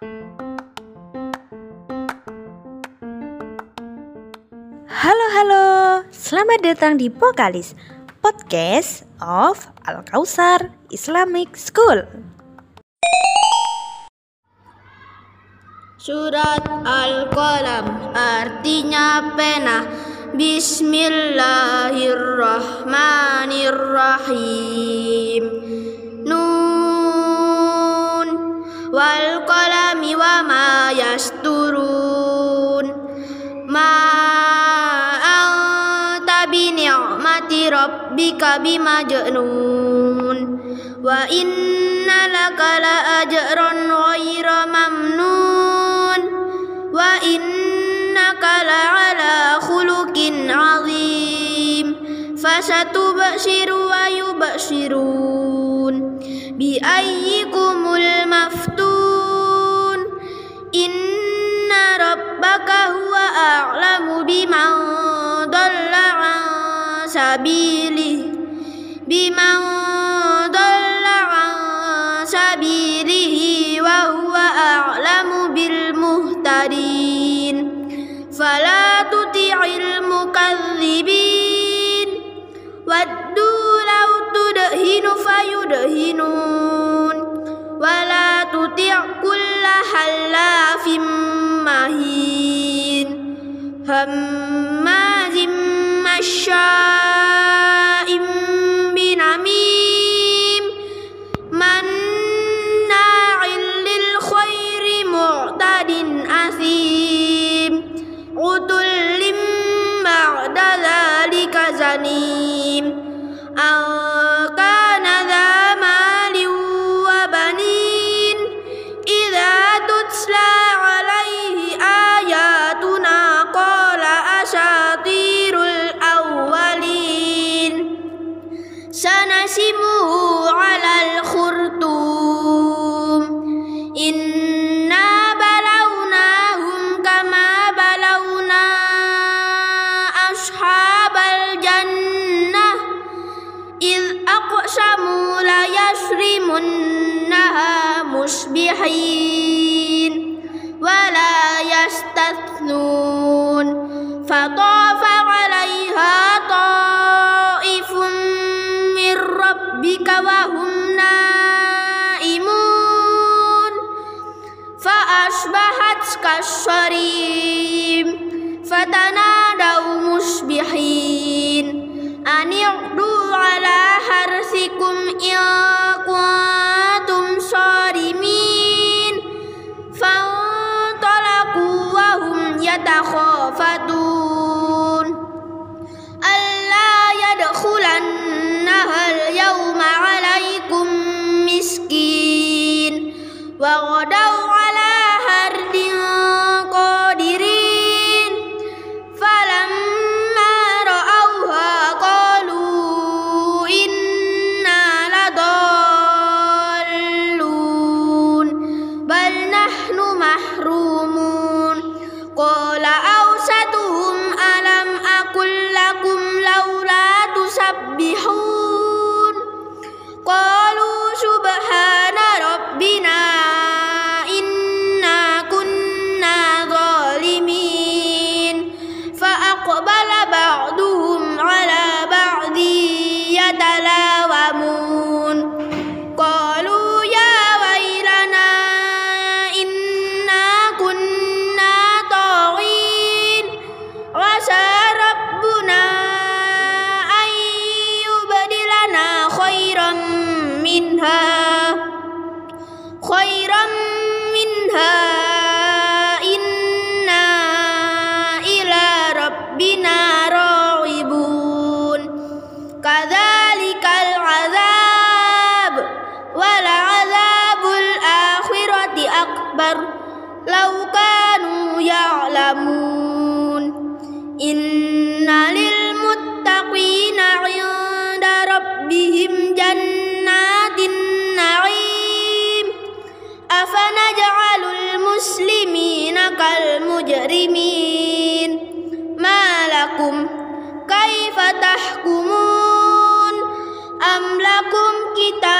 Halo halo, selamat datang di Pokalis Podcast of Al Kausar Islamic School. Surat Al-Qalam artinya pena. Bismillahirrahmanirrahim. Nun wal qalami wa ma yasturun Ma anta bi ni'mati rabbika bimajnun Wa inna laka la ajran ghayra mamnun Wa innaka la ala khuluqin huwa a'lamu biman dalla an sabilihi Biman dalla an sabilihi wa huwa a'lamu bil muhtadin Fala tuti'il mukadzibin Waddu law tudhinu fayudhinun Wala Hammazim masya'im مصبحين ولا يستثنون فطاف عليها طائف من ربك وهم نائمون فأصبحت كالصريم فتنادوا مصبحين أن اغدوا على حرثكم إن wa أكبر لو كانوا يعلمون. إن للمتقين عند ربهم جنات النعيم. أفنجعل المسلمين كالمجرمين. ما لكم كيف تحكمون؟ أم لكم كتاب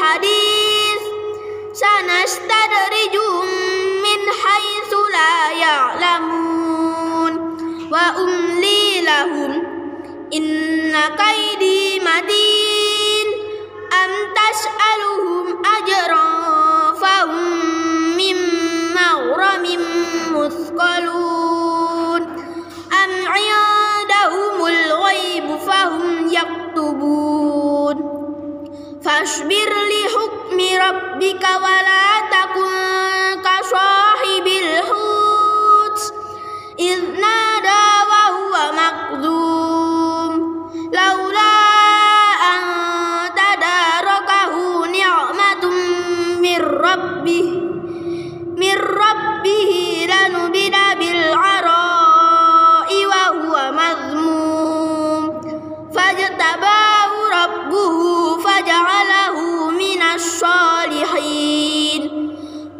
الحديث سنستدرجهم من حيث لا يعلمون وأملي لهم إن كيدي متين فاصبر لحكم ربك ولا تكن كصاحب الحوت. إذ نادى وهو مكذوم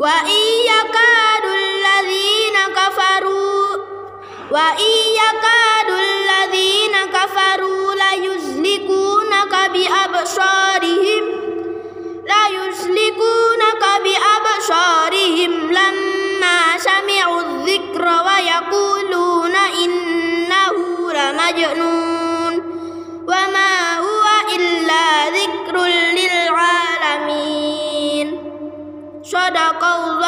وإن يكاد الذين كفروا وإن يكاد صدق الله